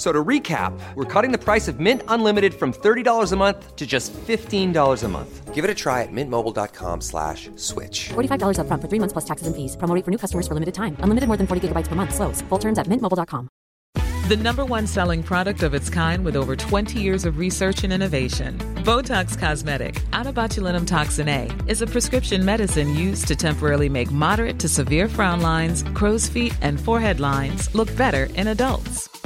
F- So to recap, we're cutting the price of Mint Unlimited from $30 a month to just $15 a month. Give it a try at mintmobile.com slash switch. $45 upfront for three months plus taxes and fees. Promo rate for new customers for limited time. Unlimited more than 40 gigabytes per month. Slows. Full terms at mintmobile.com. The number one selling product of its kind with over 20 years of research and innovation. Botox Cosmetic, out botulinum toxin A, is a prescription medicine used to temporarily make moderate to severe frown lines, crow's feet, and forehead lines look better in adults.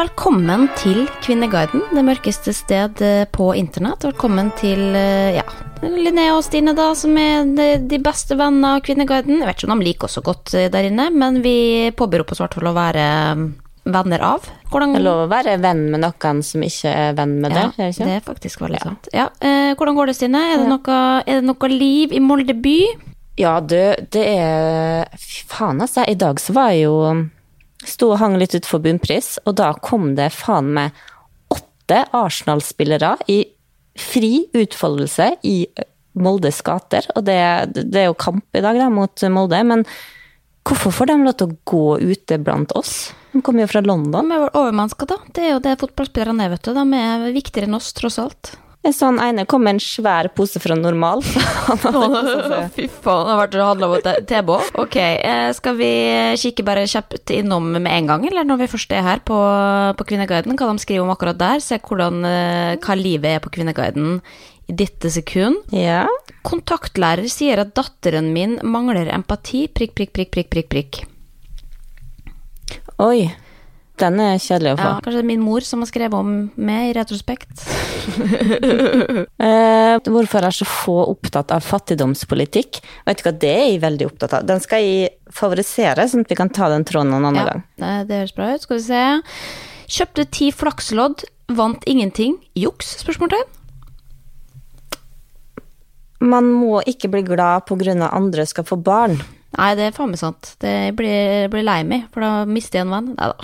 Velkommen til Kvinneguiden, det mørkeste sted eh, på internett. Velkommen til eh, ja, Linnea og Stine, da, som er de- beste vennene av Kvinneguiden. Jeg vet ikke om de liker oss så godt eh, der inne, men vi påberoper oss i hvert fall å være mm, venner av. Hvordan Det er lov å være venn med noen som ikke er venn med deg. Ja, det er faktisk veldig sant. Ja, hvordan går det, Stine? Er det, noe, er det noe liv i Molde by? Ja, du, det er Fy faen, altså. I dag så var jeg jo Sto og hang litt utenfor bunnpris, og da kom det faen meg åtte Arsenal-spillere i fri utfoldelse i Moldes gater. Og det, det er jo kamp i dag da, mot Molde, men hvorfor får de lov til å gå ute blant oss? De kommer jo fra London. De er vel overmennesker, da. Det er jo det fotballspillerne er, vet du. De er viktigere enn oss, tross alt. En sånn ene kom med en svær pose fra Normal. Fy faen, det har vært handla om TB. Ok, eh, skal vi kikke bare kjapt innom med en gang, eller når vi først er her på, på Kvinneguiden, hva de skriver om akkurat der? Se hvordan, eh, hva livet er på Kvinneguiden i dette sekund. Ja. Kontaktlærer sier at datteren min mangler empati, prikk, prikk, prikk, prikk, prikk, prikk. Oi. Den er kjedelig å få. Ja, kanskje det er min mor som har skrevet om meg i retrospekt. Eh, hvorfor er så få opptatt av fattigdomspolitikk? Vet du hva det er jeg veldig opptatt av? Den skal jeg favorisere, sånn at vi kan ta den tråden en annen Ja, gang. det, høres bra ut. Skal vi se. Kjøpte ti flakslodd, vant ingenting. Juks? Spørsmålstegn. Man må ikke bli glad på grunn av andre skal få barn. Nei, det er faen meg sant. Det blir, blir lei meg, for da mister jeg en venn. Nei da.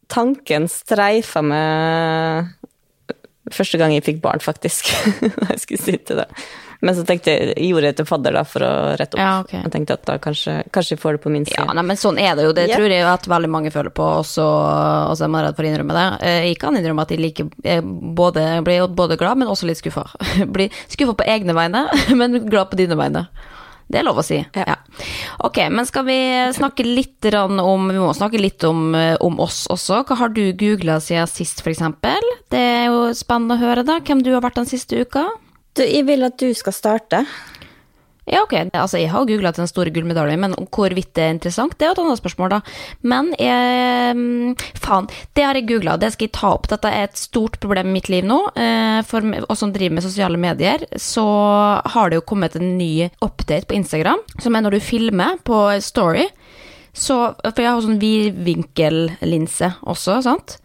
Tanken streifa meg første gang jeg fikk barn, faktisk. Da jeg skulle si til det. Men så tenkte jeg, jeg gjorde det til fadder da, for å rette opp. Ja, okay. Jeg tenkte at da kanskje, kanskje jeg får det på min side. Ja, nei, men sånn er det jo. Det Ja. tror jeg at veldig mange føler på, og så er man redd for å innrømme det. Eh, Jeg kan innrømme at jeg liker jeg både, blir både glad, men også litt skuffa. Blir skuffa på egne vegne, men glad på dine vegne. Det er lov å si. Ja. Ok, men skal vi snakke litt om Vi må snakke litt om, eh, om oss også. Hva har du googla siden sist, f.eks.? Det er jo spennende å høre, da. Hvem du har vært den siste uka? Du, jeg vil at du skal starte. Ja, ok. Altså, jeg har googla til den store gullmedaljen, men hvorvidt det er interessant, det er jo et annet spørsmål, da. Men jeg mm, Faen, det har jeg googla, det skal jeg ta opp. Dette er et stort problem i mitt liv nå. eh, For oss som driver med sosiale medier, så har det jo kommet en ny update på Instagram, som er når du filmer på Story. Så For jeg har sånn vidvinkellinse også, sant?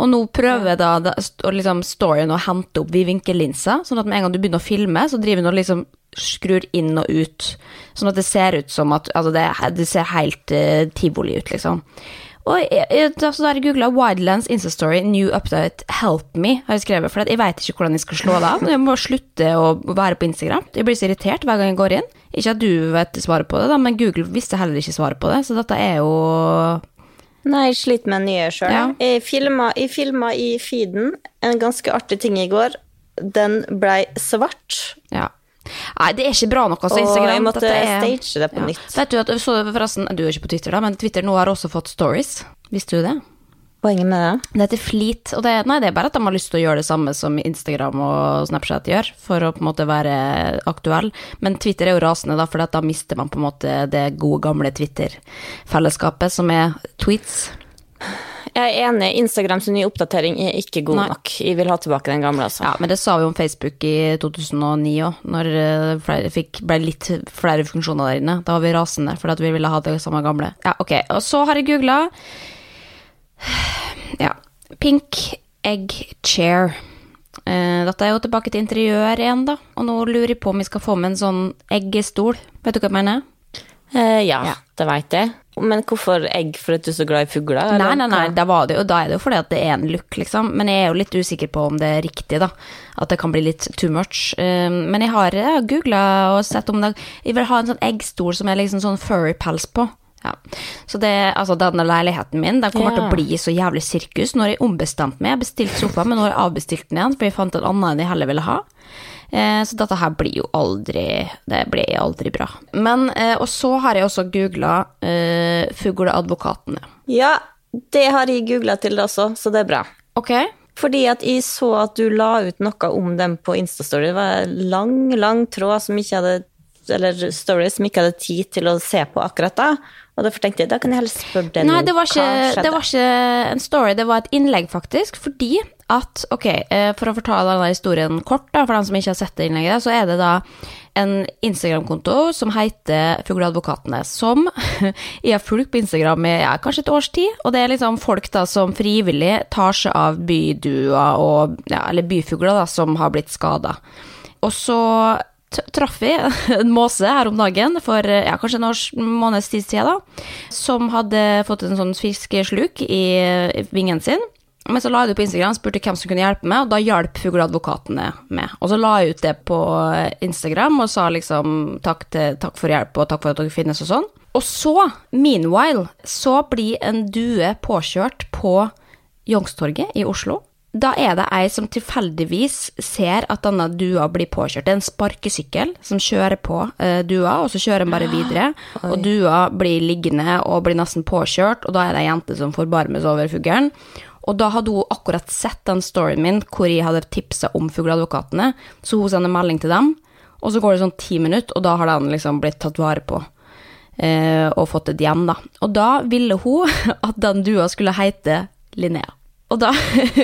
Og nå prøver da, da liksom storyen å hente opp vidvinkellinsa, sånn at med en gang du begynner å filme, så driver den og liksom skrur inn og ut, sånn at det ser ut som at Altså, det, det ser helt uh, tivoli ut, liksom. Og jeg, jeg, da- så har jeg googla 'Widelands Instastory new update help me', har jeg skrevet, for jeg veit ikke hvordan jeg skal slå det av. Jeg må slutte å være på Instagram. Jeg blir så irritert hver gang jeg går inn. Ikke at du vet svaret på det, da, men Google visste heller ikke svaret på det, så dette er jo Nei, jeg sliter med nye sjøl. Ja. Jeg, filma, jeg filma i feeden en ganske artig ting i går. Den blei svart. Ja. Nei, det er ikke bra nok, altså, Og Instagram. jeg måtte er- stage det på nytt. Vet du at så forresten, Du er ikke på Twitter, da, men Twitter nå har også fått stories. Visste du det? Poenget med det? Det heter flit, og det, nei, det er bare at de har lyst til å gjøre det samme som Instagram og Snapchat gjør, for å på en måte være aktuell. Men Twitter er jo rasende, da, for da mister man på en måte det gode, gamle Twitter-fellesskapet, som er tweets. Jeg er enig, Instagrams nye oppdatering er ikke god Nei. nok. Jeg vil ha tilbake den gamle, altså. Ja, men det sa vi om Facebook i 2009 òg, når det ble litt flere funksjoner der inne. Da var vi rasende, fordi vi ville ha det samme gamle. Ja, ok. Og så har jeg googla Ja. Pink egg chair. Uh, dette er jo tilbake til interiør igjen, da. Og nå lurer jeg på om vi skal få med en sånn eggestol. Vet du hva jeg mener? Uh, ja, Ja. det veit jeg. Men hvorfor egg for at du er så glad i fugler? Nei, nei, nei, da, var det jo, da er det jo fordi at det er en look, liksom. Men jeg er jo litt usikker på om det er riktig, da. At det kan bli litt too much. Eh, men jeg har, jeg har googla og sett om det Jeg vil ha en sånn eggstol som er liksom sånn furry pels på. Ja. Så det, altså denne leiligheten min, den kommer til å bli så jævlig sirkus. Nå har jeg ombestemt meg, jeg har bestilt sofa, men nå har jeg avbestilt den igjen, for jeg fant en annen enn jeg heller ville ha. Eh, Så dette her blir jo aldri Det blir aldri bra. Men, eh, og så har jeg også googla eh, Fugleadvokatene. Ja, det har jeg googla til det også, så det er bra. Ok? Fordi at jeg så at du la ut noe om dem på Instastory. Det var en lang, lang tråd som ikke hadde eller stories som ikke hadde tid til å se på akkurat da. Og derfor tenkte jeg da kan jeg heller spørre deg Nei, det var, hva ikke, skjedde? det var ikke en story, det var et innlegg, faktisk. Fordi at, ok, eh, for å fortelle denne historien kort, da, for dem som ikke har sett det innlegget, så er det da en Instagram-konto som heter Fugleadvokatene, som jeg har fulgt på Instagram i ja, kanskje et års tid. Og det er liksom folk da som frivillig tar seg av byduer og, ja, eller byfugler da, som har blitt skada. Og så traff vi en måse her om dagen for ja, kanskje en års måneds tid siden, da, som hadde fått en sånn fiskesluk i vingen sin. Men så la jeg det på Instagram, spurte hvem som kunne hjelpe meg, og da hjalp fugleadvokatene med. Og så la jeg ut det på Instagram og sa liksom takk, til, takk for hjelp og takk for at dere finnes og sånn. Og så, meanwhile, så blir en due påkjørt på Youngstorget i Oslo. Da er det ei som tilfeldigvis ser at denne dua blir påkjørt. Det er en sparkesykkel som kjører på eh, dua, og så kjører den bare videre. Og dua blir liggende og blir nesten påkjørt, og da er det ei jente som forbarmes over fuglen. Og da hadde hun akkurat sett den storyen min hvor jeg hadde tipsa om fugleadvokatene, så hun sender melding til dem, og så går det sånn ti minutter, og da har den liksom blitt tatt vare på. eh, og fått et hjem, da. Og da ville hun at den dua skulle heite Linnea. Og da,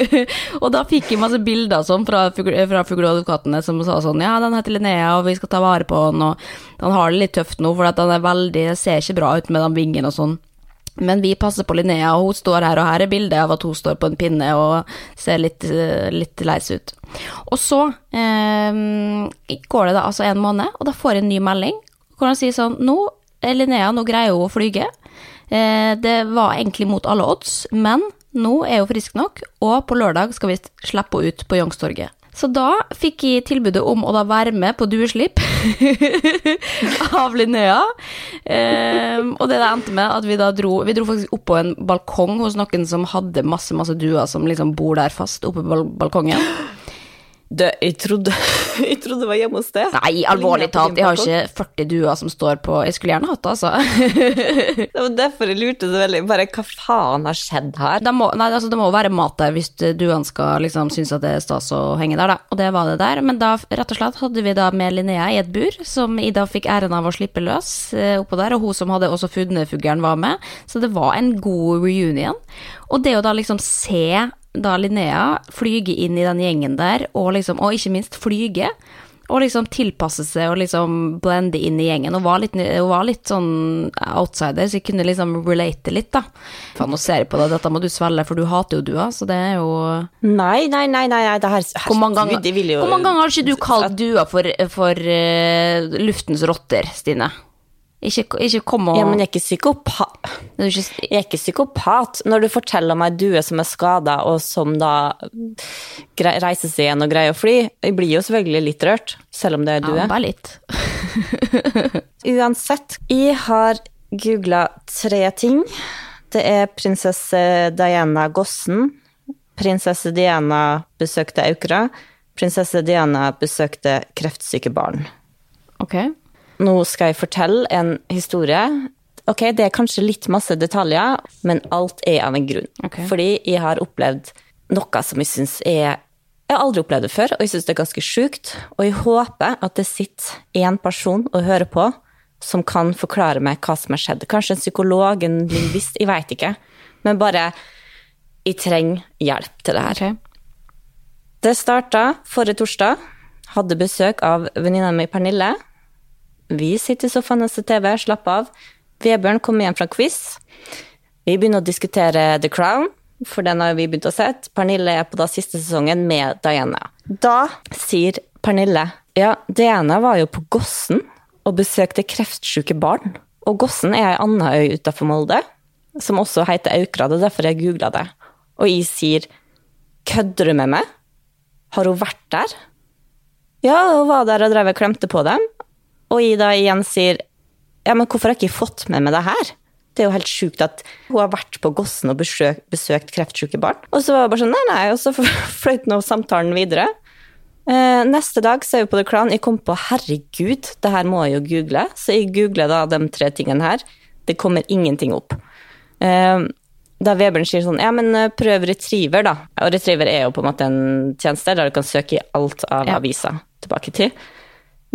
og da fikk jeg masse bilder sånn fra, fra fugleadvokatene som sa sånn Ja, den heter Linnea, og vi skal ta vare på den, og den har det litt tøft nå, for at den er veldig ser ikke bra ut med den vingen og sånn. Men vi passer på Linnea, og hun står her, og her er bildet av at hun står på en pinne og ser litt, eh, litt leis ut. Og så eh, går det da altså en måned, og da får jeg en ny melding hvor han sier sånn Nå, Linnea, nå greier hun å flyge. Eh, det var egentlig mot alle odds, men nå er hun frisk nok, og på lørdag skal vi slippe henne ut på Youngstorget. Så da fikk jeg tilbudet om å da være med på dueslipp av Linnea. Um, og det det endte med at vi da dro Vi dro faktisk opp på en balkong hos noen som hadde masse, masse duer som liksom bor der fast oppe på balkongen. Du, jeg trodde, jeg trodde det var hjemme hos deg. Nei, alvorlig talt, jeg har ikke 40 duer som står på Jeg skulle gjerne hatt det, altså. Det var derfor jeg lurte så veldig. Bare hva faen har skjedd her? Det må, nei, altså, det må være mat der hvis duene skal liksom synes at det er stas å henge der, da. Og det var det der. Men da rett og slett hadde vi da med Linnea i et bur, som Ida fikk æren av å slippe løs eh, oppå der, og hun som hadde også funnet fuglen var med. Så det var en god reunion. Og det å da liksom se da Linnea flyger inn i den gjengen der, og liksom, og ikke minst flyge, og liksom tilpasse seg og liksom blende inn i gjengen. Hun var litt, var litt sånn outsider, så jeg kunne liksom relate litt, da. Faen, nå ser jeg på deg, dette må du svelge, for du hater jo dua, så det er jo Nei, nei, nei, nei, nei det her Hvor mange ganger, jo- hvor mange ganger har ikke du kalt dua for, for uh, luftens rotter, Stine? Ikke, ikke kom og Ja, men jeg er ikke psykopat. Jeg er ikke psykopat. Når du forteller meg due som er skada, og som da reiser seg igjen og greier å fly, jeg blir jo selvfølgelig litt rørt, selv om det er due. ja, bare litt. Uansett, jeg har googla tre ting. Det er prinsesse Diana Gossen. Prinsesse Diana besøkte Aukra. Prinsesse Diana besøkte kreftsyke barn. Ok. Nå skal jeg fortelle en historie. Ok, det er kanskje litt masse detaljer, men alt er av en grunn. Okay. Fordi jeg har opplevd noe som jeg syns er Jeg har aldri opplevd det før, og jeg syns det er ganske sjukt. Og jeg håper at det sitter én person og hører på som kan forklare meg hva som har skjedd. Kanskje en psykolog, en lingvist, jeg veit ikke. Men bare Jeg trenger hjelp til det her. Okay. Det starta forrige torsdag. Hadde besøk av venninna mi Pernille. Vi sitter i sofaen og ser TV, slapp av. Vebjørn kommer hjem fra quiz. Vi begynner å diskutere The Crown, for den har vi begynt å se. Pernille er på da siste sesongen med Diana. Da sier Pernille ja, Diana var jo på Gossen og besøkte kreftsyke barn. Og Gossen er ei anna øy utafor Molde, som også heter Aukrad, er derfor jeg googla det. Og jeg sier kødder du med meg? Har hun vært der? Ja, hun var der og drev og klemte på dem. Og Ida da igjen sier ja, men hvorfor har jeg ikke fått med meg det her? Det er jo helt sjukt at hun har vært på Gossen og besøkt, besøkt kreftsyke barn. Og så var det bare sånn, nei, nei, og så fløyt nå samtalen videre. Eh, neste dag så er vi på The Crown. Jeg kom på herregud, det her må jeg jo google. Så jeg googler da de tre tingene her. Det kommer ingenting opp. Eh, da Vebjørn sier sånn, ja, men eh, prøv Retriever, da. Og Retriever er jo på en måte en tjeneste der du kan søke i alt av Ja. aviser tilbake til.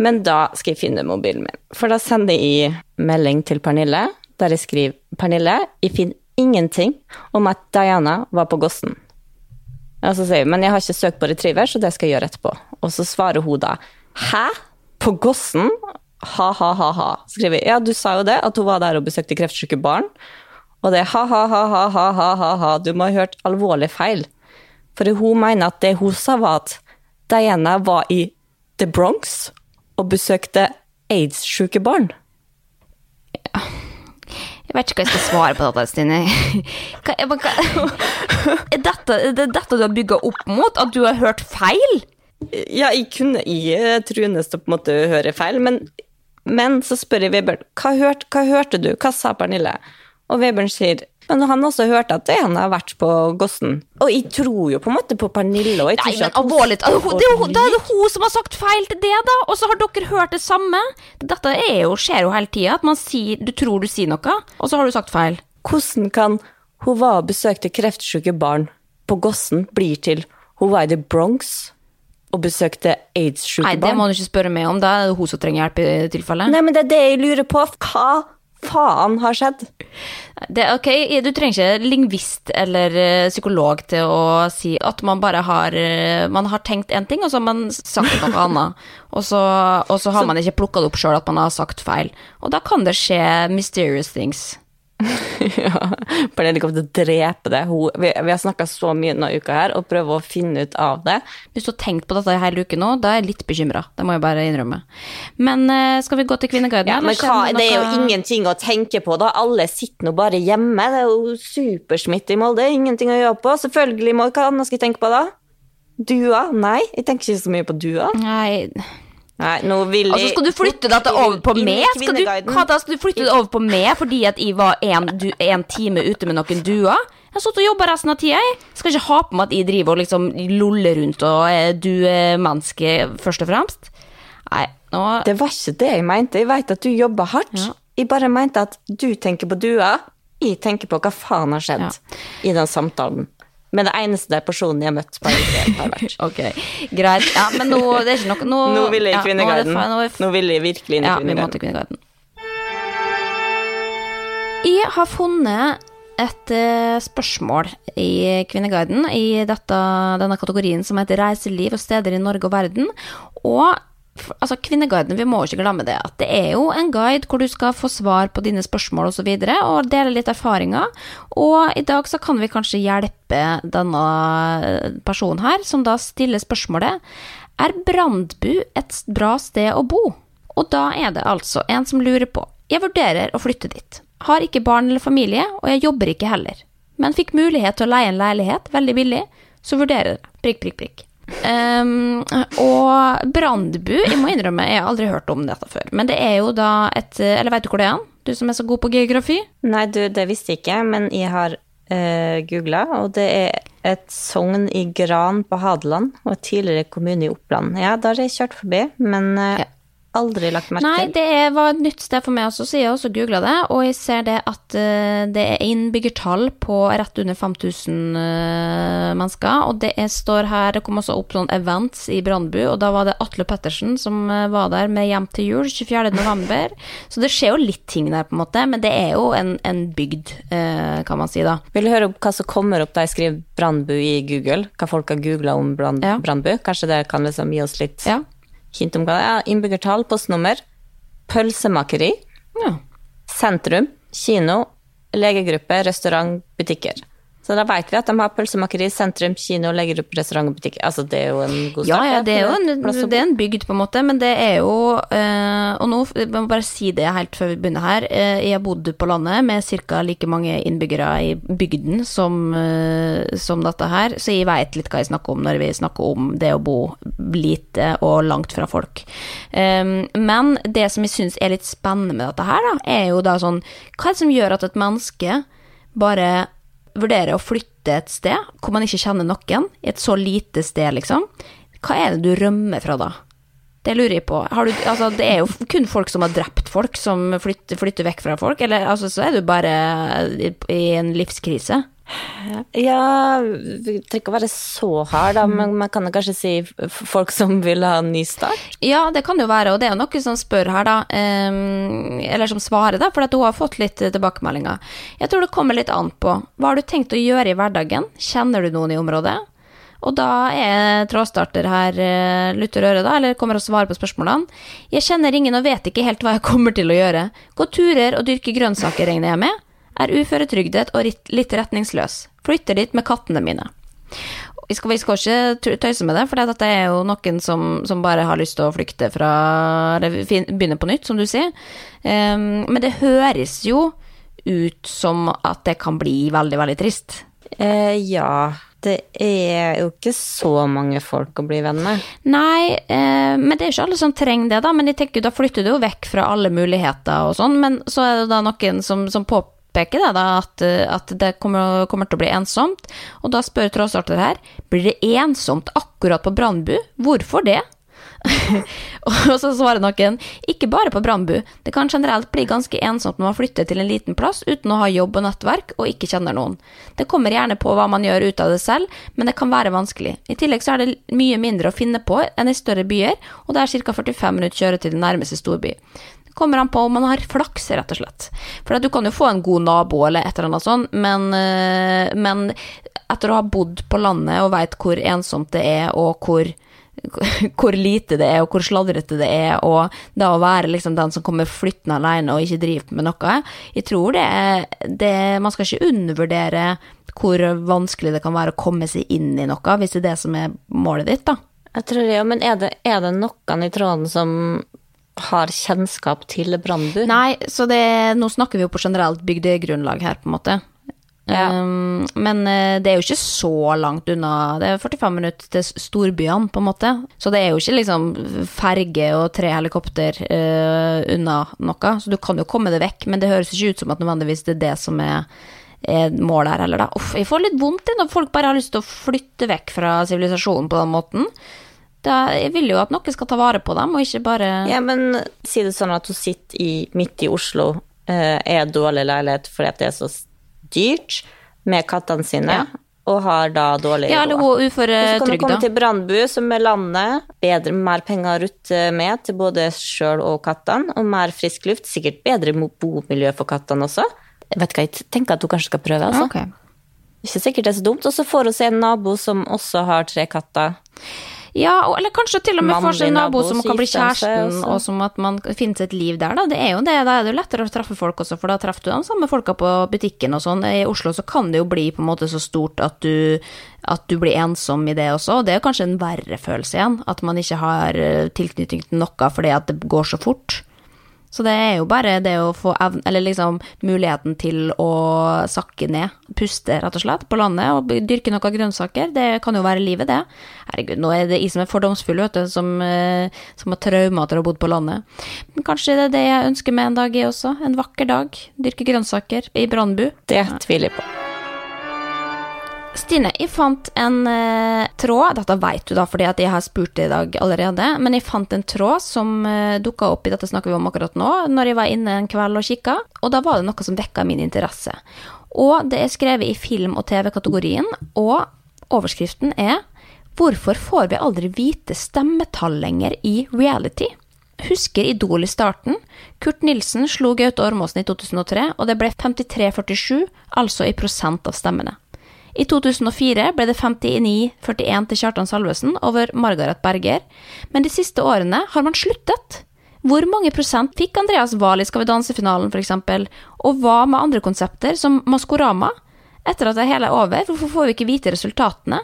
Men da skal jeg finne mobilen min. For da sender jeg melding til Pernille, der jeg skriver 'Pernille, jeg finner ingenting om at Diana var på Gossen'. Og så sier hun, 'Men jeg har ikke søkt på Retriever, så det skal jeg gjøre etterpå'. Og så svarer hun da 'Hæ? På Gossen?' Ha-ha-ha-ha. Skriver jeg. Ja, du sa jo det, at hun var der og besøkte kreftsyke barn. Og det er ha-ha-ha-ha-ha-ha-ha, du må ha hørt alvorlig feil. For hun mener at det hun sa, var at Diana var i The Bronx og besøkte aids-sjuke barn. Jeg vet ikke hva jeg skal svare på dette, Stine. Hva, hva, hva, er dette, det dette du har bygga opp mot? At du har hørt feil? Ja, jeg kunne jeg er truende på en måte høre feil, men, men så spør jeg Vebjørn hva, hørt, hva hørte du, hva sa Pernille? Og Vebjørn sier men han har også hørt at han har vært på Gossen. Og jeg tror jo på en måte på Pernille. Og jeg tror Nei, men alvorlig talt, det er jo- hun som har sagt feil til det, da! Og så har dere hørt det samme. Dette jo, skjer jo hele tida, at man sier Du tror du sier noe, og så har du sagt feil. Hvordan kan hun var og besøkte kreftsyke barn på Gossen blir til hun var i The Bronx og besøkte aids-syke Nei, det må du ikke spørre meg om. Da er det hun som trenger hjelp i tilfelle. Nei, men det er det jeg lurer på. Hva faen har skjedd? Det, ok, Du trenger ikke lingvist eller eh, psykolog til å si at man bare har eh, Man har tenkt én ting, og så har man sagt noe annet. Og så, og så har man ikke plukka det opp sjøl at man har sagt feil. Og da kan det skje mysterious things. ja, Pernille kommer til å drepe det. Hun, vi, vi har snakka så mye denne uka her og prøver å finne ut av det. Hvis du har tenkt på dette hele uken nå, da er jeg litt bekymra. Det må jeg bare innrømme. Men eh, skal vi gå til Kvinneguiden? Ja, men hva, det er jo ingenting å tenke på, da. Alle sitter nå bare hjemme. Det er jo supersmitte i Molde. Ingenting å gjøre på. Selvfølgelig må Hva annet skal jeg tenke på, da? Dua? Nei, jeg tenker ikke så mye på dua. Nei, Nei, nå vil jeg altså skal du flytte dette over på meg? Skal du, Kata, skal du flytte deg over på meg fordi at jeg var en, du, en time ute med noen duer? Jeg har sittet og jobba resten av tida, jeg. Skal ikke ha på meg at jeg driver og liksom loller rundt og er duemenneske, først og fremst. Nei, nå Det var ikke det jeg mente. Jeg vet at du jobber hardt. Ja. Jeg bare mente at du tenker på duer. Jeg tenker på hva faen har skjedd Ja. i den samtalen. Men det eneste personen jeg har møtt på en har vært Ok, greit. Ja, men nå det er ikke noe Nå, Nå vil jeg i ja, nå er det Kvinneguiden. feil, nå er Nå vil jeg virkelig inn i Ja, vi må til Kvinneguiden. Jeg har funnet et eh, spørsmål i Kvinneguiden i dette, denne kategorien som heter reiseliv og steder i Norge og verden. Og altså, Kvinneguiden, vi må ikke glemme det, at det er jo en guide hvor du skal få svar på dine spørsmål osv. Og, så videre, og dele litt erfaringer. Og i dag så kan vi kanskje hjelpe denne personen her, som da stiller spørsmålet Er Brandbu et bra sted å bo? Og da er det altså en som lurer på Jeg vurderer å flytte dit. Har ikke barn eller familie, og jeg jobber ikke heller. Men fikk mulighet til å leie en leilighet veldig billig, så vurderer jeg. Prikk, prikk, prikk. Ehm, og Brandbu, jeg må innrømme, jeg har aldri hørt om dette før. Men det er jo da et Eller veit du hvor det er? Du som er så god på geografi? Nei, du, det visste jeg ikke, men jeg har uh, googla, og det er et sogn i Gran på Hadeland og et tidligere kommune i Oppland. Ja, da har jeg kjørt forbi, men uh, Ja. Aldri lagt merke til. Nei, det er- var et nytt sted for meg også, så jeg også googla det. Og jeg ser det at eh, det er innbyggertall på rett under 5000 eh, mennesker. Og det er, står her Det kom også opp sånn events i Brandbu, og da var det Atle Pettersen som eh, var der med Hjem til jul 24. november. Så det skjer jo litt ting der, på en måte, men det er jo en, en bygd, kan man si, da. Vil du høre hva som kommer opp da jeg skriver Brandbu i Google? Hva folk har googla om Brand, Ja. Brandbu? Kanskje det kan liksom gi oss litt Ja. Hint om hva det er? Innbyggertall, postnummer, pølsemakeri, ja. sentrum, kino, legegruppe, restaurant, butikker. Så da vet vi at de har pølsemakeri, sentrum, kino, legger opp restaurant og butikk. Altså, det er jo en god start. ja, det er jo en, det er en bygd, på en måte, men det er jo eh, Og nå jeg må bare si det helt før vi begynner her. Eh, jeg bodde på landet med ca. like mange innbyggere i bygden som, eh, som dette her, så jeg veit litt hva jeg snakker om når vi snakker om det å bo lite og langt fra folk. Um, men det som jeg syns er litt spennende med dette her, da, er jo da sånn Hva er det som gjør at et menneske bare vurderer å flytte et sted hvor man ikke kjenner noen, i et så lite sted, liksom, hva er det du rømmer fra da? Det lurer jeg på. Du, altså, det er jo kun folk som har drept folk, som flytter, flytter vekk fra folk, eller altså, så er du bare i, i en livskrise. Ja, vi trenger ikke å være så hard, da, men man kan kanskje si folk som vil ha en ny start. Ja, det kan jo være, og det er noen som spør her, da, eller som svarer, da, for at hun har fått litt eh, tilbakemeldinger. Jeg tror det kommer litt an på. Hva har du tenkt å gjøre i hverdagen? Kjenner du noen i området? Og da er trådstarter her lutter øret, da, eller kommer og svarer på spørsmålene. Jeg kjenner ingen og vet ikke helt hva jeg kommer til å gjøre. Gå turer og dyrke grønnsaker, regner jeg med. Er uføretrygdet og litt- retningsløs. Flytter dit med kattene mine. Vi skal, vi skal ikke tøyse med det, for dette er jo noen som, som bare har lyst til å flykte fra Eller begynne på nytt, som du sier. Um, men det høres jo ut som at det kan bli veldig, veldig trist. Eh, ja, det er jo ikke så mange folk å bli venn med. Nei, eh, men det er ikke alle som trenger det, da. Men jeg tenker, da flytter du jo vekk fra alle muligheter og sånn. Men så er det da noen som, som påpeker det, da, at, eh, at det kommer, kommer til å bli ensomt. Og da spør trådstarter her, blir det ensomt akkurat på Brandbu? Hvorfor det? og så svarer noen, ikke bare på Brandbu, det kan generelt bli ganske ensomt når man flytter til en liten plass uten å ha jobb og nettverk og ikke kjenner noen. Det kommer gjerne på hva man gjør ut av det selv, men det kan være vanskelig. I tillegg så er det mye mindre å finne på enn i større byer, og det er ca. 45 minutter kjøre til den nærmeste storby. Kommer an på om man har flaks, rett og slett. For du kan jo få en god nabo eller et eller annet sånt, men, eh, men etter å ha bodd på landet og veit hvor ensomt det er, og hvor hvor lite det er, og hvor sladrete det er, og da å være liksom den som kommer flyttende alene og ikke driver med noe. Jeg tror det er det, Man skal ikke undervurdere hvor vanskelig det kan være å komme seg inn i noe, hvis det er det som er målet ditt, da. Jeg tror det, men er det, er det noen i tråden som har kjennskap til Brandbu? Nei, så det, nå snakker vi jo på generelt bygdegrunnlag her, på en måte. Ja. Um, men eh, det er jo ikke så langt unna. Det er 45 minutter til storbyene, på en måte. Så det er jo ikke liksom ferge og tre helikopter uh, unna noe. Så du kan jo komme deg vekk, men det høres ikke ut som at nødvendigvis det er det som er er mål her heller, da. Uff, jeg får litt vondt når folk bare har lyst til å flytte vekk fra sivilisasjonen på den måten. Da, jeg vil jo at noen skal ta vare på dem, og ikke bare Ja, men si det sånn at hun sitter i, midt i Oslo, eh, er dårlig leilighet fordi det er så dyrt, med kattene sine, Ja. og har da dårlig Ja, eller råd. hun Og så kan du komme til Brandbu, som er landet, bedre, mer penger å rutte med til både sjøl og kattene, og mer frisk luft, sikkert bedre bomiljø for kattene også. Jeg vet hva, jeg tenker at hun kanskje skal prøve, altså. Ok. Ikke sikkert det er så dumt. Og så får hun seg en nabo som også har tre katter. Ja, og, eller kanskje til og med får seg en nabo som kan bli kjæresten, og som at man finner sitt liv der, da. Det er jo det, da er det jo lettere å treffe folk også, for da treffer du de samme folka på butikken og sånn. I Oslo så kan det jo bli på en måte så stort at du, at du blir ensom i det også, og det er kanskje en verre følelse igjen, at man ikke har eh, tilknytning til noe fordi at det går så fort. Så det er jo bare det å få evn, eller liksom muligheten til å sakke ned, puste rett og slett, på landet og dyrke noen grønnsaker. Det kan jo være livet, det. Herregud, nå er det jeg som er fordomsfull, vet du, som, eh, som har traumer etter å ha bodd på landet. Men kanskje det er det jeg ønsker meg en dag, jeg også. En vakker dag. Dyrke grønnsaker i Brandbu. Det tviler jeg på. Stine, jeg fant en eh, tråd, dette vet du da fordi at jeg har spurt deg i dag allerede, men jeg fant en tråd som eh, dukka opp i dette snakker vi om akkurat nå, når jeg var inne en kveld og kikka, og da var det noe som vekka min interesse. Og det er skrevet i film- og TV-kategorien, og overskriften er Hvorfor får vi aldri vite stemmetall lenger i reality? Husker Idol i starten? Kurt Nilsen slo Gaute Ormåsen i 2003, og det ble 53-47, altså i prosent av stemmene. I 2004 ble det 59-41 til Kjartan Salvesen over Margaret Berger, men de siste årene har man sluttet. Hvor mange prosent fikk Andreas Wahl i Skal vi danse-finalen f.eks., og hva med andre konsepter som Maskorama? Etter at det hele er over, hvorfor får vi ikke vite resultatene?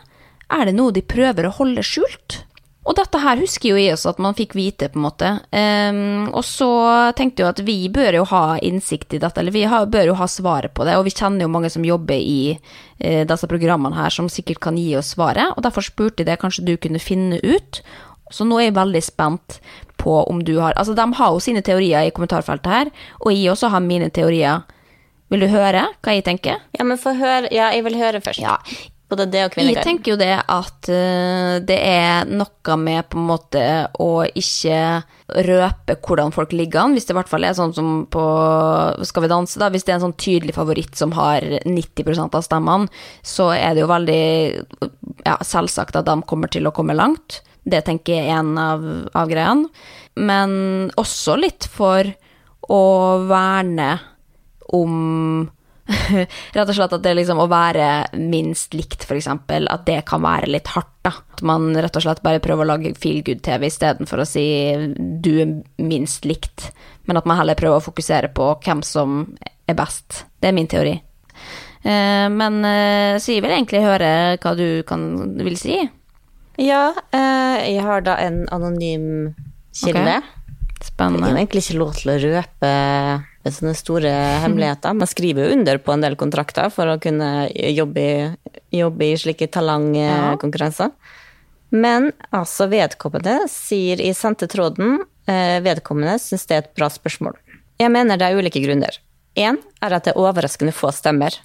Er det noe de prøver å holde skjult? Og dette her husker jo jeg også at man fikk vite, på en måte. Um, og så tenkte jeg at vi bør jo ha innsikt i dette, eller vi har, bør jo ha svaret på det, og vi kjenner jo mange som jobber i uh, disse programmene her, som sikkert kan gi oss svaret, og derfor spurte jeg det kanskje du kunne finne ut. Så nå er jeg veldig spent på om du har Altså, de har jo sine teorier i kommentarfeltet her, og jeg også har mine teorier. Vil du høre hva jeg tenker? Ja, men få høre. Ja, jeg vil høre først. Ja, Både det og Jeg tenker jo det at eh, det er noe med på en måte å ikke røpe hvordan folk ligger an, hvis det i hvert fall er sånn som på Skal vi danse, da. Hvis det er en sånn tydelig favoritt som har 90% av stemmene, så er det jo veldig ja, selvsagt at de kommer til å komme langt. Det tenker jeg er en av, av greiene. Men også litt for å verne om Rett og slett at det liksom å være minst likt, eksempel, at det kan være litt hardt, da. At man rett og slett bare prøver å lage feel good-TV istedenfor å si du er minst likt, men at man heller prøver å fokusere på hvem som er best. Det er min teori. Eh, Men eh, så jeg vil egentlig høre hva du kan, vil si. Ja, eh, jeg har da en anonym kilde. Spennende. Jeg har egentlig ikke lov til å røpe sånne store hemmeligheter. Man skriver jo under på en del kontrakter for å kunne jobbe i, jobbe i slike talangkonkurranser. Men altså, vedkommende sier i sendte tråden eh, vedkommende syns det er et bra spørsmål. Jeg mener det er ulike grunner. Én er at det er overraskende få stemmer,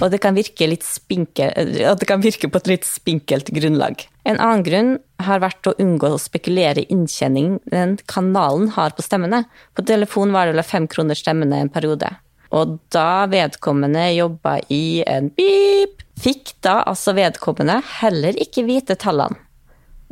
og det kan virke, spinkel, det kan virke på et litt spinkelt grunnlag. En annen grunn har vært å unngå å spekulere i inntjeningen den kanalen har på stemmene. På telefon var det vel fem kroner stemmene en periode. Og da vedkommende jobba i en beep, fikk da altså vedkommende heller ikke vite tallene.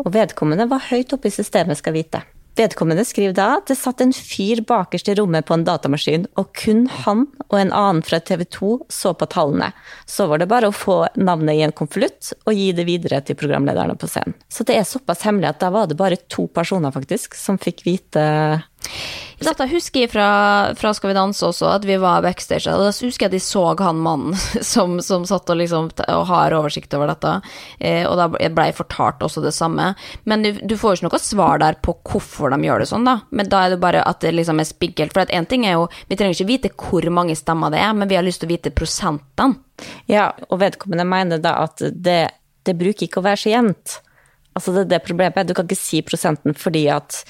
Og vedkommende var høyt oppe i systemet, skal vite. Vedkommende skriver da at det satt en fyr bakerst i rommet på en datamaskin, og kun han og en annen fra TV 2 så på tallene. Så var det bare å få navnet i en konvolutt og gi det videre til programlederne på scenen. Så det er såpass hemmelig at da var det bare to personer faktisk som fikk vite Dette husker jeg fra, fra Skal vi danse også, at vi var backstage. Og da husker jeg at de så han mannen som, som satt og liksom og har oversikt over dette. Eh, og da ble jeg fortalt også det samme. Men du, du får jo ikke noe svar der på hvorfor de gjør det sånn, da. Men da er det bare at det liksom er spinkelt. For én ting er jo Vi trenger ikke vite hvor mange stemmer det er, men vi har lyst til å vite prosentene. Ja, og vedkommende mener da at det, det bruker ikke å være så jevnt. Altså det, er det problemet du kan ikke si prosenten fordi at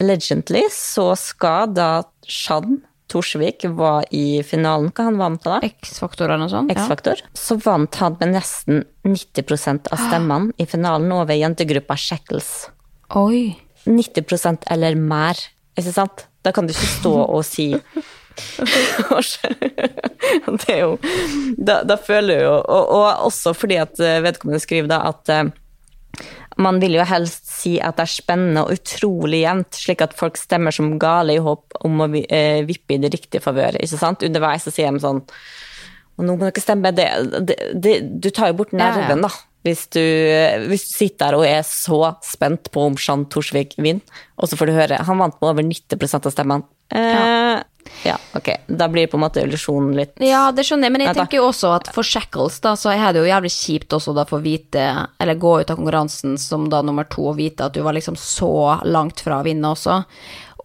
allegedly så skal da Shan Torsvik var i finalen. Hva han vant da? X-faktor eller noe sånt. X-Faktor. Så vant han med nesten 90% av stemmene i finalen over jentegruppa Shackles. Oi. 90% eller mer, ikke sant? Da kan du ikke stå og si Det er jo Da, da føler jeg jo og, og også fordi at eh, vedkommende skriver da at eh, man vil jo helst si at det er spennende og utrolig jevnt, slik at folk stemmer som gale i håp om å eh, vippe i det riktige favør. ikke sant? Underveis så sier de sånn Og nå må dere stemme. Det, det, det, du tar jo bort nerven, da. Hvis du, hvis du sitter der og er så spent på om Jean Torsvik vinner, og så får du høre Han vant med over 90% av stemmene. Eh, ja. Ok. Da blir på en måte illusjonen litt Ja, det skjønner jeg, men jeg tenker jo også at for Shackles, da, så er det jo jævlig kjipt også da for å vite, eller gå ut av konkurransen som da nummer to og vite at du var liksom så langt fra å vinne også.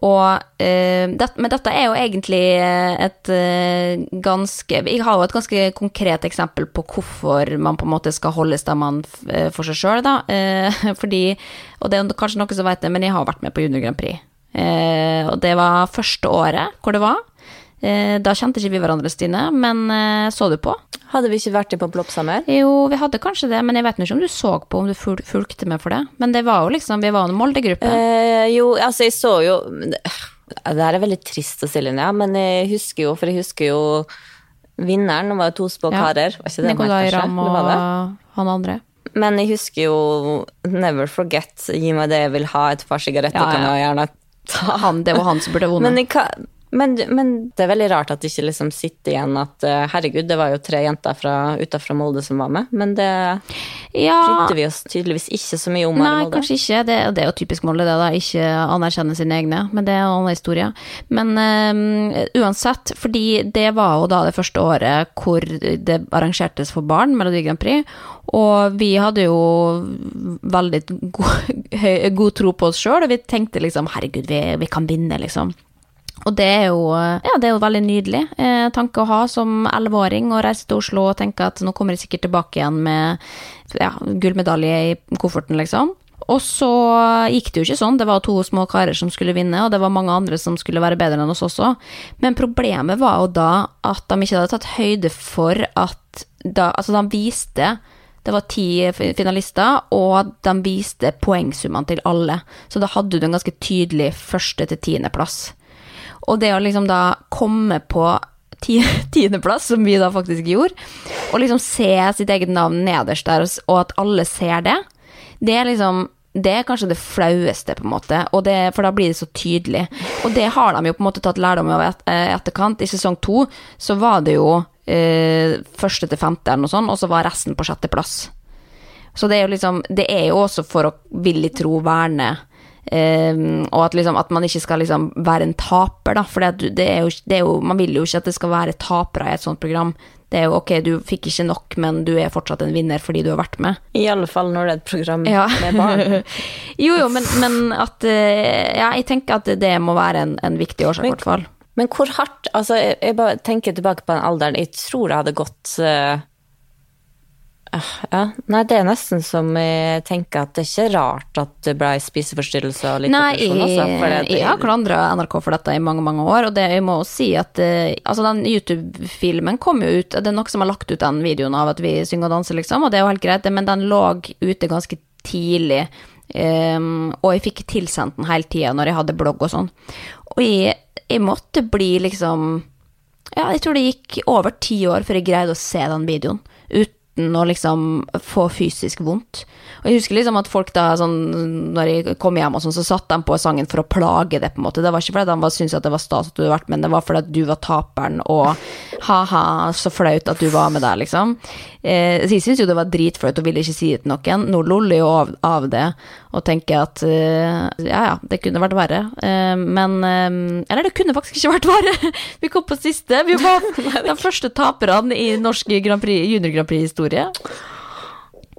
Og, eh, det, men dette er jo egentlig et eh, ganske Jeg har jo et ganske konkret eksempel på hvorfor man på en måte skal holde stemmene eh, for seg sjøl, da. Eh, fordi, og det er kanskje noen som vet det, men jeg har vært med på Junior Grand Prix. Eh, og det var første året hvor det var. Eh, da kjente ikke vi hverandre, Stine, men eh, så du på? Hadde vi ikke vært i på sammen? Jo, vi hadde kanskje det, men jeg vet ikke om du så på, om du ful fulgte med for det. Men det var jo liksom, vi var en Molde-gruppe. Eh, jo, altså jeg så jo Det det her er veldig trist å si, Linnea, men jeg husker jo, for jeg husker jo Vinneren var jo to Ja. karer, var ikke det Nicolay? Ramm og det det? han andre. Men jeg husker jo Never Forget, gi meg det jeg vil ha, et par sigaretter Ja, ja. kan jeg gjerne ta. Han, det var han som burde vunnet. Men, jeg kan, men, men det er veldig rart at det ikke liksom sitter igjen at eh, herregud, det var jo tre jenter fra, Molde som var med, men det ja, brydde vi oss tydeligvis ikke så mye om Nei, Molde. kanskje ikke. Det, det er jo typisk Molde, det, da. Ikke anerkjenne sine egne. Men det er en annen historie. Men um, uansett, fordi det var jo da det første året hvor det arrangertes for barn, Melodi Grand Prix. Og vi hadde jo veldig god, god tro på oss sjøl, og vi tenkte liksom herregud, vi, vi kan vinne, liksom. Og det er jo, ja, det er jo veldig nydelig eh, tanke å ha som elleveåring, å reise til Oslo og tenke at nå kommer jeg sikkert tilbake igjen med ja, gullmedalje i kofferten, liksom. Og så gikk det jo ikke sånn, det var to små karer som skulle vinne, og det var mange andre som skulle være bedre enn oss også. Men problemet var jo da at de ikke hadde tatt høyde for at da, Altså, de viste det var ti finalister, og de viste poengsummene til alle. Så da hadde du en ganske tydelig første til tiendeplass. Og det å liksom da komme på tiendeplass, som vi da faktisk gjorde, og liksom se sitt eget navn nederst der, og at alle ser det, det er liksom det er kanskje det flaueste, på en måte, det, for da blir det så tydelig. Og det har de jo på en måte tatt lærdom av et, eh, etterkant. I sesong to så var det jo eh, første til femte eller noe sånt, og så var resten på sjetteplass. Så det er jo liksom Det er jo også for å, villig tro, verne Ehm, og at, liksom, at man ikke skal liksom være en taper, da. For det, det, det er jo Man vil jo ikke at det skal være tapere i et sånt program. Det er jo ok, du fikk ikke nok, men du er fortsatt en vinner fordi du har vært med. I alle fall når det er et program Ja. med barn. jo, jo, men, men at eh, Ja, jeg tenker at det må være en, en viktig årsak, i hvert fall. Men hvor hardt Altså, jeg, jeg bare tenker tilbake på den alderen. Jeg tror det hadde gått ah, Ja, nei, det er nesten som jeg tenker at det er ikke rart at det ble spiseforstyrrelse og litt Nei, depresjon for jeg, det- jeg har klandra NRK for dette i mange, mange år, og det, jeg må si at eh, altså den YouTube-filmen kom jo ut Det er noen som har lagt ut den videoen av at vi synger og danser, liksom, og det er jo helt greit, men den lå ute ganske tidlig. Um, og jeg fikk tilsendt den hele tida når jeg hadde blogg og sånn. Og jeg, jeg måtte bli liksom Ja, jeg tror det gikk over ti år før jeg greide å se den videoen uten å liksom få fysisk vondt. Og jeg husker liksom at folk da, sånn, når jeg kom hjem og sånn, så satte de på sangen for å plage det, på en måte. Det var ikke fordi de syntes at det var stas at du hadde vært med, det var fordi at du var taperen, og ha-ha, så flaut at du var med der, liksom. Eh, så jeg syntes jo det var dritflaut og ville ikke si det til noen. Nå loller jo av, av det og tenker at eh, ja, ja, det kunne vært verre. Eh, men eh, Eller det kunne faktisk ikke vært verre! Vi kom på siste. Vi var de første taperne i norsk Grand Prix, junior Grand Prix-historie.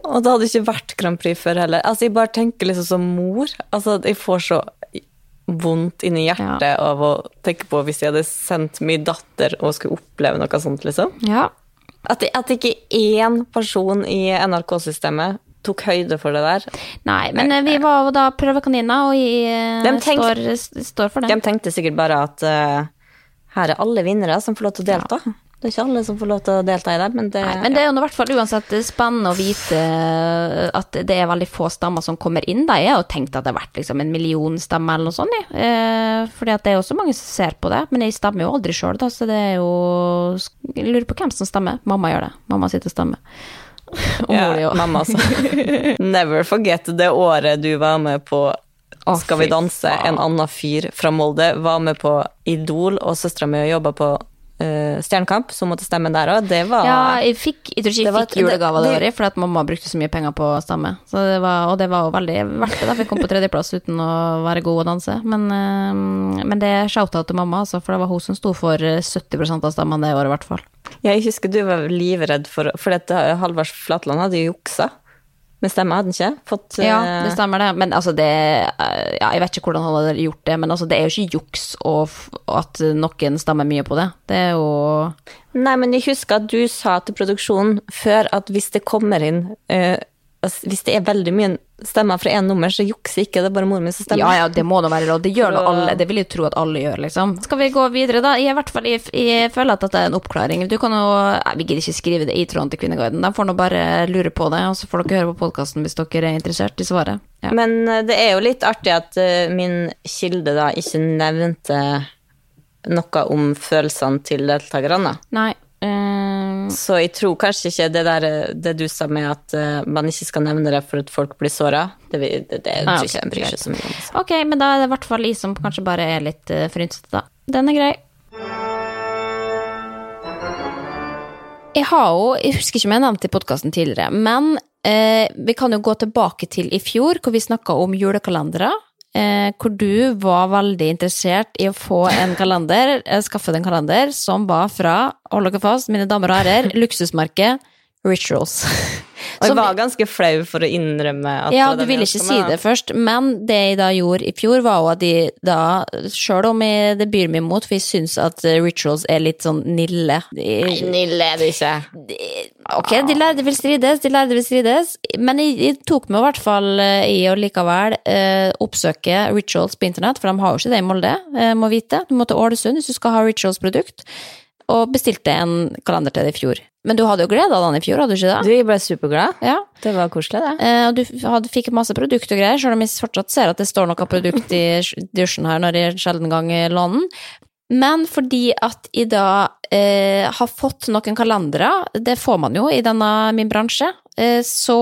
Og det hadde ikke vært Grand Prix før heller. Altså, jeg bare tenker liksom som mor. Altså, jeg får så vondt inni hjertet av å tenke på hvis jeg hadde sendt min datter og skulle oppleve noe sånt, liksom. Ja. At, at ikke én person i NRK-systemet tok høyde for det der. Nei, men eh, vi var jo da prøvekaniner, og jeg eh, står, står for det. De tenkte sikkert bare at uh, her er alle vinnere som får lov til å delta. Det er ikke alle som får lov til å delta i det, men det, Nei, men det er jo i hvert fall uansett spennende å vite at det er veldig få stammer som kommer inn. Da. Jeg har jo tenkt at det har vært liksom en million stemmer eller noe sånt, jeg. Eh, fordi at det er jo så mange som ser på det. Men jeg stemmer jo aldri sjøl, da, så det er jo Jeg lurer på hvem som stemmer. Mamma gjør det. Mamma sitter og stemmer. Og mor di òg. mamma. Never forget det året du var med på Å, Skal vi danse, en annen fyr fra Molde var med på Idol, og søstera mi jobba på eh, Stjernekamp, som måtte stemme der òg. Det var Ja, jeg fikk Jeg tror ikke jeg fikk julegave det året, fordi at mamma brukte så mye penger på å stemme. Så det var, og det var jo veldig verdt det, da, for jeg kom på tredjeplass uten å være god å danse. Men, uh, men det shout-out til mamma, altså, for det var hun som sto for eh, 70% av stemmene det året, i hvert fall. Jeg husker du var livredd for For dette Halvard Flatland hadde juksa med stemme, hadde han ikke? Fått Ja, eh, det stemmer det. Men altså, det eh, Ja, jeg vet ikke hvordan han hadde gjort det, men altså, det er jo ikke juks og f- at noen stemmer mye på det. Det er jo Nei, men jeg husker at du sa til produksjonen før at hvis det kommer inn eh, Hvis det er veldig mye stemmer fra én nummer, så jukser ikke, det er bare moren min som stemmer. Ja, ja, det må da være lov. Det gjør nå alle. Det vil jeg tro at alle gjør, liksom. Skal vi gå videre, da? Jeg, i hvert fall, jeg, jeg føler at dette er en oppklaring. Du kan jo nei, Vi gidder ikke skrive det i tråden til Kvinneguiden. De får nå bare lure på det, og så får dere høre på podkasten hvis dere er interessert i svaret. Ja. Men eh, det er jo litt artig at eh, min kilde da ikke nevnte noe om følelsene til deltakerne. Nei. eh, Så jeg tror kanskje ikke det der eh, det du sa med at uh, man ikke skal nevne det for at folk blir såra, det, det, det, det tror ikke jeg bryr seg så mye om. Så. ok, men da er det i hvert fall jeg som kanskje bare er litt uh, frynsete, da. Den er grei. Jeg har jo, jeg husker ikke om jeg nevnte det i podkasten tidligere, men eh, vi kan jo gå tilbake til i fjor, hvor vi snakka om julekalendere. Eh, hvor du var veldig interessert i å få en kalender, eh, skaffe deg en kalender, som var fra, hold dere fast, mine damer og herrer, luksusmerket Rituals. Og jeg var ganske flau for å innrømme at Ja, du ville ikke si det først, men det jeg da gjorde i fjor, var jo at de da, sjøl om jeg, det byr meg imot, for jeg syns at eh, rituals er litt sånn nille Nei, Nille er det ikke. Ok, de lærde vil strides, de lærde vil strides, men jeg, jeg tok meg i hvert fall eh, i å likevel eh, oppsøke rituals på internett, for de har jo ikke det i Molde, eh, må vite. Du må til Ålesund hvis du skal ha rituals-produkt, og bestilte en kalender til deg i fjor. Men du hadde jo glede av den i fjor, hadde du ikke det? Du, jeg ble superglad. Ja. Det var koselig, det. Eh, og du hadde, fikk masse produkt og greier, selv om jeg fortsatt ser at det står noe produkt i dusjen her når jeg sjelden gang låner den. Men fordi at jeg da eh, har fått noen kalendere, det får man jo i denne min bransje, eh, så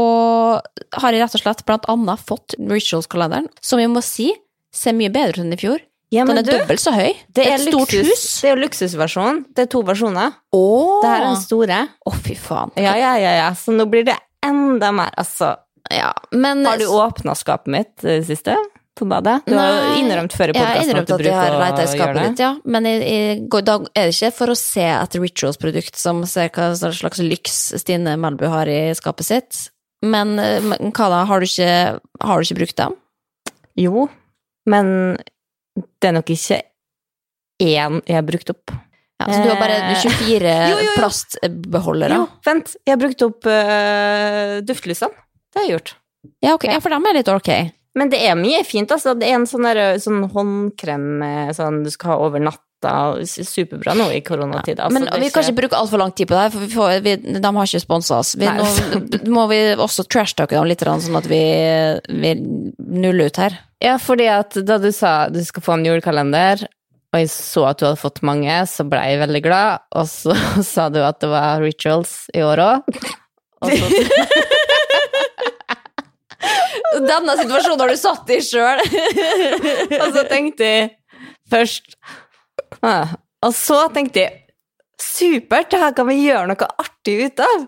har jeg rett og slett blant annet fått Rituals-kalenderen, som jeg må si ser mye bedre ut enn i fjor. Ja, Den er du, dobbelt så høy. det er et stort luksus. hus. Det er jo luksusversjonen. Det er to versjoner. Oh. Det her er den store. Å, fy faen. Ja, ja, ja, ja. Så nå blir det enda mer, altså. Ja, men Har du åpna skapet mitt i det siste? På badet? Du har jo innrømt før i Jeg har podkasten innrømt at du at jeg har bruker leita i å skapet gjøre det. ditt, ja. Men jeg, jeg, da er det ikke for å se etter Rituals-produkt som ser hva slags lyks Stine Melbu har i skapet sitt. Men, men Kala, har du ikke, har du ikke brukt dem? Jo, men det er nok ikke én jeg har brukt opp. Ja, så du har bare Eh, 24 jo, jo, jo. plastbeholdere? Jo, vent, jeg har brukt opp uh, duftlysene. Det har jeg gjort. Ja, okay. ja, for dem er litt ok. Men det er mye fint, altså. Det er en sånn, der, sånn håndkrem eh, sånn du skal ha over natta. Superbra nå i koronatid. Ja, Men det er vi kan ikke bruke altfor lang tid på det, her, for vi får, vi, de har ikke sponsa oss. Vi, nå må vi også trashtalke dem litt, sånn at vi, vi nuller ut her. Ja, fordi at da du sa du skal få en julekalender, og jeg så at du hadde fått mange, så ble jeg veldig glad, og så sa du at det var rituals i år òg. Denne situasjonen har du satt i sjøl. Og så tenkte jeg først ah, Og så tenkte jeg supert, det her kan vi gjøre noe artig ut av.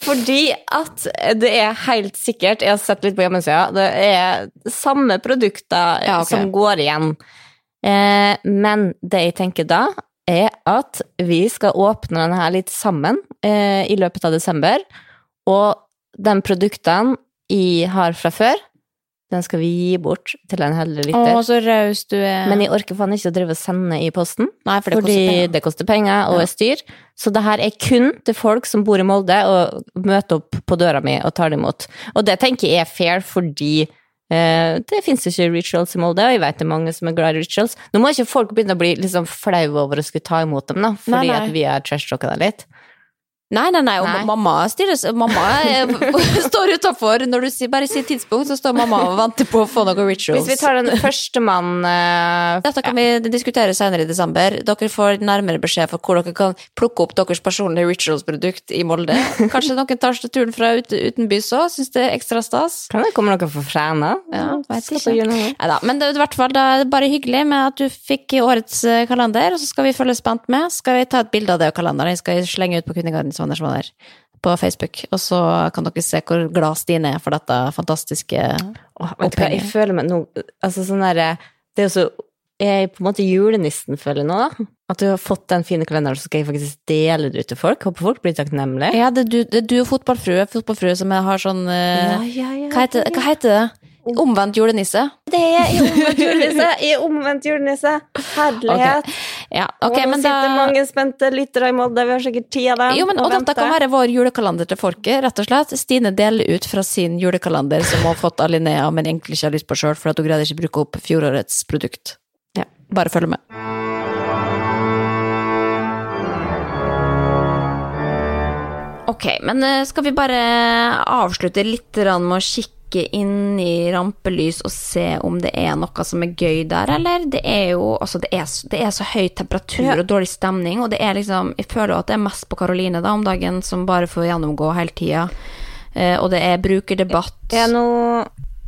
Fordi at det er helt sikkert, jeg har sett litt på hjemmesida, det er samme produkter Ja, okay. som går igjen. Eh, men det jeg tenker da, er at vi skal åpne denne her litt sammen eh, i løpet av desember. Og de produktene jeg har fra før, den skal vi gi bort til en heldig lytter. Å, så raus du er. Men jeg orker faen ikke å drive og sende i posten, Nei, for det fordi koster penger. det koster penger og Ja. er styr. Så det her er kun til folk som bor i Molde og møter opp på døra mi og tar det imot. Og det tenker jeg er fair fordi Eh, det fins ikke rituals i Molde, og jeg vet det er mange som er glad i rituals. Nå må ikke folk begynne å bli liksom flau over å skulle ta imot dem, da, fordi Nei, nei. at vi har trash-talka det litt. Nei, nei, nei, og Nei. mamma styrer Mamma er, står utafor. Når du bare sier tidspunkt, så står mamma og venter på å få noen rituals. Hvis vi tar den førstemann uh, Dette kan vi diskutere senere i desember. Dere får nærmere beskjed for hvor dere kan plukke opp deres personlige rituals-produkt i Molde. Kanskje noen tar turen fra ut, utenbys òg, syns det er ekstra stas. Kan det komme noe fra Fræna? Ja, vet ikke. Men det er i hvert fall bare hyggelig med at du fikk årets eh, kalender, og så skal vi følge spent med. Skal vi ta et bilde av det og kalenderen? Jeg skal slenge ut på Kvinnegardens som var der på Facebook, og så kan dere se hvor glad Stine er for dette fantastiske Åh, vet du hva, jeg føler meg nå Altså sånn derre Det er jo så Jeg er på en måte julenissen, føler jeg nå, da. At du har fått den fine kalenderen, så skal jeg faktisk dele det ut til folk. Håper folk blir takknemlige. Ja, det er du, det er du og fotballfrue, fotballfrue som har sånn ja, ja, ja, hva, heter, hva heter det? Omvendt julenisse? Det er i omvendt julenisse! I omvendt julenisse! Herlighet! Ja, okay, og nå sitter da mange spente lyttere i Molde, vi har sikkert ti av dem. Jo, men, og dette kan være vår julekalender til folket, rett og slett. Stine deler ut fra sin julekalender som hun har fått av Linnea, men egentlig ikke har lyst på sjøl, for at hun greide ikke å bruke opp fjorårets produkt. Ja. Bare følg med. Ok, men eh, skal vi bare avslutte litt med å kikke inn i rampelys og se om det er noe som er gøy der, eller? Det er jo altså det er, det er så høy temperatur og dårlig stemning, og det er liksom Jeg føler jo at det er mest på Karoline da om dagen, som bare får gjennomgå hele tida. Eh, og det er brukerdebatt. Ja, nå,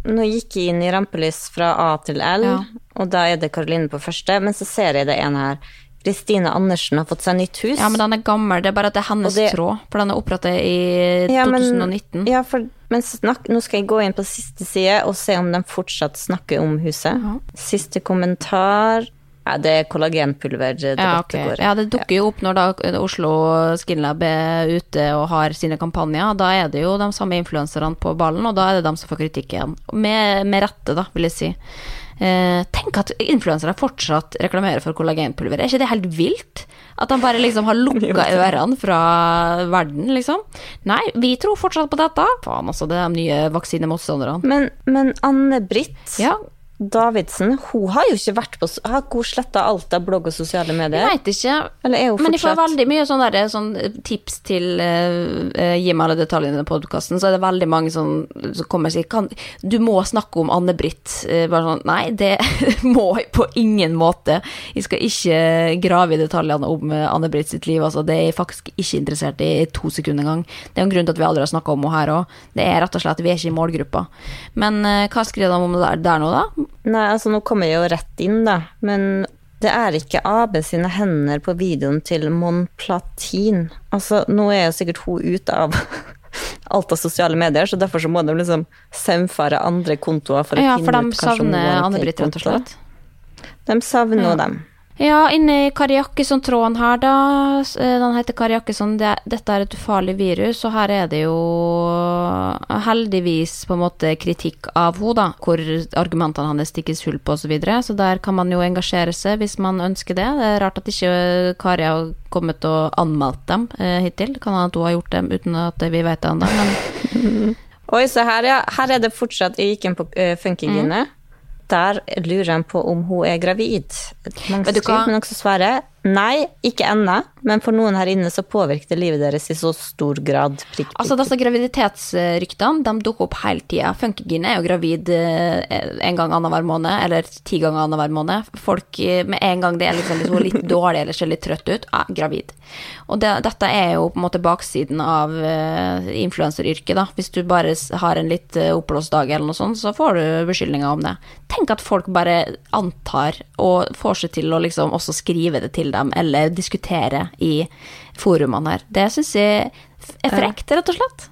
nå gikk jeg inn i rampelys fra A til L, Ja. og da er det Karoline på første, men så ser jeg det ene her. Kristine Andersen har fått seg nytt hus. Ja, men den er gammel, det er bare at det er hennes det- tråd, for den er opprettet i Ja, men- 2019. Ja, for, men snakk, nå skal jeg gå inn på siste side og se om de fortsatt snakker om huset. Ja. Siste kommentar Ja, det er kollagenpulver Ja, okay. ok. det går. ja, det dukker jo opp når da Oslo Skinlab er ute og har sine kampanjer. Da er det jo de samme influenserne på ballen, og da er det de som får kritikk igjen. Med, med rette, da, vil jeg si. Eh, tenk at influensere fortsatt reklamerer for kollagenpulver. Er ikke det helt vilt? At de bare liksom har lukka ørene fra verden, liksom. Nei, vi tror fortsatt på dette. Faen, altså, det er de nye vaksinemotstanderne. Men, men Anne-Britt Ja, Davidsen, hun har jo ikke vært på Har hun sletta alt av blogg og sosiale medier? jeg veit ikke. Men jeg får veldig mye sånn der, sånn tips til eh, eh, Gi meg alle detaljene i podkasten. Så er det veldig mange som, som kommer og sier kan, Du må snakke om Anne-Britt. Eh, bare sånn Nei, det må jeg på ingen måte. Jeg skal ikke grave i detaljene om eh, Anne-Britt sitt liv. Altså, det er jeg faktisk ikke interessert i i to sekunder engang. Det er en grunn til at vi aldri har snakka om henne her òg. Det er rett og slett vi er ikke i målgruppa. Men uh, hva skriver de om det der, der nå, da? Nei, altså nå kommer jeg jo rett inn, da. Men det er ikke AB sine hender på videoen til Mon Platin. Altså, nå er jo sikkert hun ute av alt av sosiale medier, så derfor så må de liksom saumfare andre kontoer for å Ja, finne for ut kanskje om hun savner har en Anne-Britt, rett og slett. De savner Ja. dem. Ja, inne i Kari Jakkesson-tråden her, da. eh, Den heter Kari Det, dette er et ufarlig virus, og her er det jo heldigvis på en måte kritikk av henne, da. Hvor argumentene hennes stikkes hull på, osv. Så, videre. så der kan man jo engasjere seg hvis man ønsker det. Det er rart at ikke Kari har kommet og anmeldt dem eh, hittil. Kan hende at hun har gjort dem uten at vi vet det ennå, men Oi, se her, ja. Her er det fortsatt inn på uh, Funkygine. Mm. Der lurer de på om hun er gravid. Mange hva? men også svarer nei, ikke ennå. Men for noen her inne så påvirker det livet deres i så stor grad. Prikk, prikk, Altså, disse graviditetsryktene de dukker opp hele tida. Funkygine er jo gravid eh, en gang annenhver måned, eller ti ganger annenhver måned. Folk eh, med en gang det er liksom, liksom litt dårlig eller ser litt trøtt ut, er gravid. Og det, dette er jo på en måte baksiden av uh, influenseryrket, da. Hvis du bare har en litt oppblåst dag eller noe sånt, så får du beskyldninger om det. Tenk at folk bare antar og får seg til å liksom også skrive det til dem, eller diskutere i forumene her. Det syns jeg er frekt, rett og slett.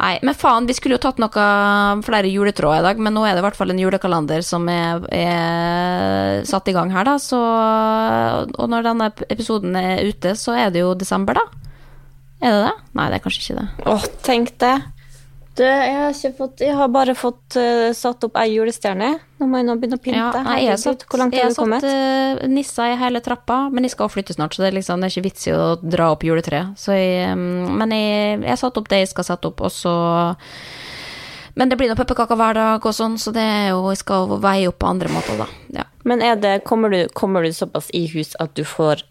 Nei, men faen, vi skulle jo tatt noe flere juletråder i dag, men nå er det i hvert fall en julekalender som er, er satt i gang her, da, så Og når denne episoden er ute, så er det jo desember, da. Er det det? Nei, det er kanskje ikke det. Åh, tenk det. Du, jeg har, ikke fått, jeg har bare fått uh, satt opp ei julestjerne. Nå må jeg nå begynne å pynte. Ja, nei, jeg har satt, Hvor langt jeg har du kommet? satt uh, nisser i hele trappa, men jeg skal flytte snart, så det er liksom det er ikke vits i å dra opp juletreet. Så jeg, men jeg, jeg har satt opp det jeg skal sette opp, og så Men det blir nå pepperkaker hver dag og sånn, så det er jo, jeg skal veie opp på andre måter, da. Ja. Men det, kommer, du, kommer du såpass i hus at du får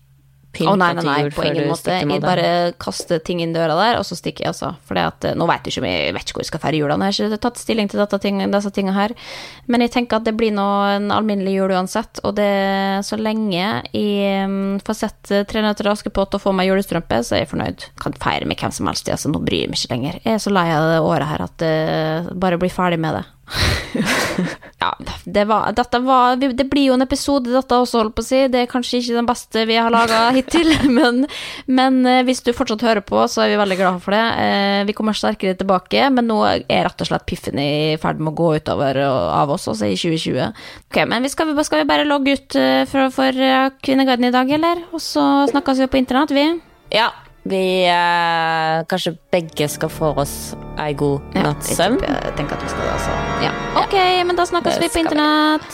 pynta Å nei, nei, nei, jul på ingen du måte. Jeg bare kaster ting inn døra der, og så stikker jeg, altså. For eh, nå vet jeg ikke om jeg vet ikke hvor jeg skal feire jula, nå har jeg ikke tatt stilling til ting, disse tingene her. Men jeg tenker at det blir nå en alminnelig jul uansett, og det så lenge jeg mm, får sett eh, Tre nøtter til Askepott og får meg julestrømpe, så er jeg fornøyd. Kan feire med hvem som helst, altså, nå bryr jeg meg ikke lenger. Jeg er så lei av det året her at jeg bare blir ferdig med det. ja, det, var, dette var, det blir jo en episode, dette også, holdt på å si. Det er kanskje ikke den beste vi har laga hittil, men, men eh, hvis du fortsatt hører på, så er vi veldig glade for det. Eh, Vi kommer sterkere tilbake, men nå er rett og slett piffen i ferd med å gå utover av oss, altså i 2020. Ok, men vi skal, vi- skal vi bare logge ut eh, for, for Kvinneguiden i dag, eller? Og så snakkes vi på internett, vi. Ja, vi eh, Kanskje begge skal få oss ei god Ja, natts søvn. Jeg tenker at vi skal det, altså. Ja. Ok, men da snakkes vi på internett.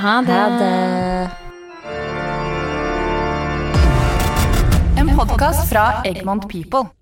Ha det. Ha det. En podkast fra Egmont People.